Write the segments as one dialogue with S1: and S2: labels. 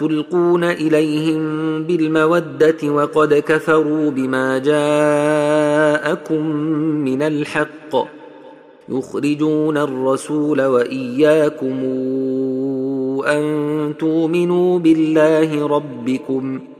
S1: تلقون إليهم بالمودة وقد كفروا بما جاءكم من الحق يخرجون الرسول وإياكم أن تؤمنوا بالله ربكم ۖ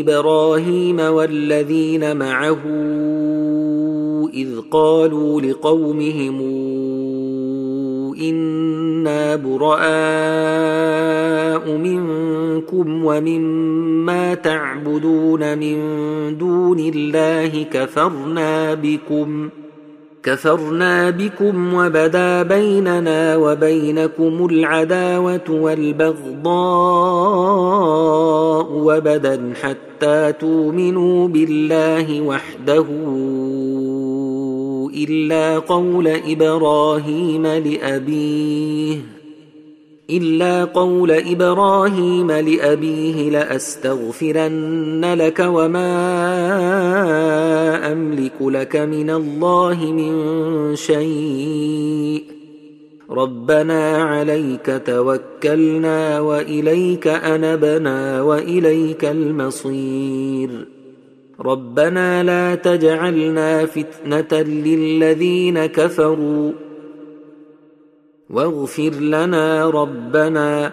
S1: إبراهيم والذين معه إذ قالوا لقومهم إنا براء منكم ومما تعبدون من دون الله كفرنا بكم ۖ كفرنا بكم وبدا بيننا وبينكم العداوة والبغضاء وبدا حتى تؤمنوا بالله وحده الا قول إبراهيم لابيه إلا قول إبراهيم لأبيه لأستغفرن لك وما أملك لك من الله من شيء ربنا عليك توكلنا وإليك أنبنا وإليك المصير. ربنا لا تجعلنا فتنة للذين كفروا. واغفر لنا ربنا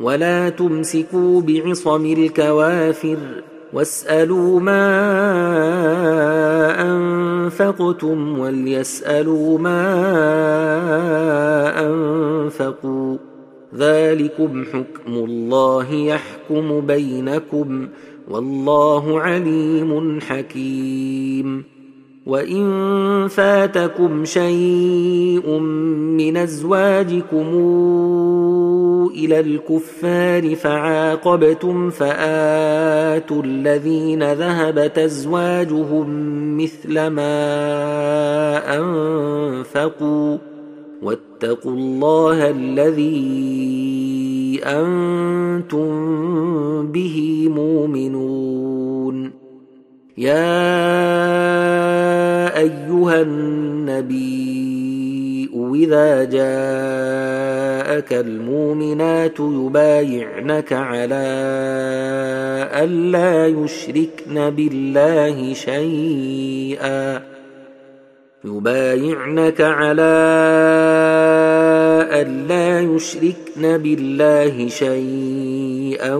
S1: ولا تمسكوا بعصم الكوافر واسألوا ما أنفقتم وليسألوا ما أنفقوا ذلكم حكم الله يحكم بينكم والله عليم حكيم وإن فاتكم شيء من أزواجكم إلى الكفار فعاقبتم فآتوا الذين ذهبت ازواجهم مثل ما أنفقوا واتقوا الله الذي أنتم به مؤمنون. يا أيها النبي إذا جاءك المؤمنات يبايعنك على الا يشركن بالله شيئا. يبايعنك على ألا يشركن بالله شيئا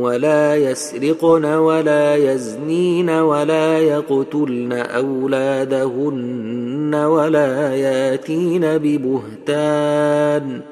S1: ولا يسرقن ولا يزنين ولا يقتلن أولادهن ولا يأتين ببهتان.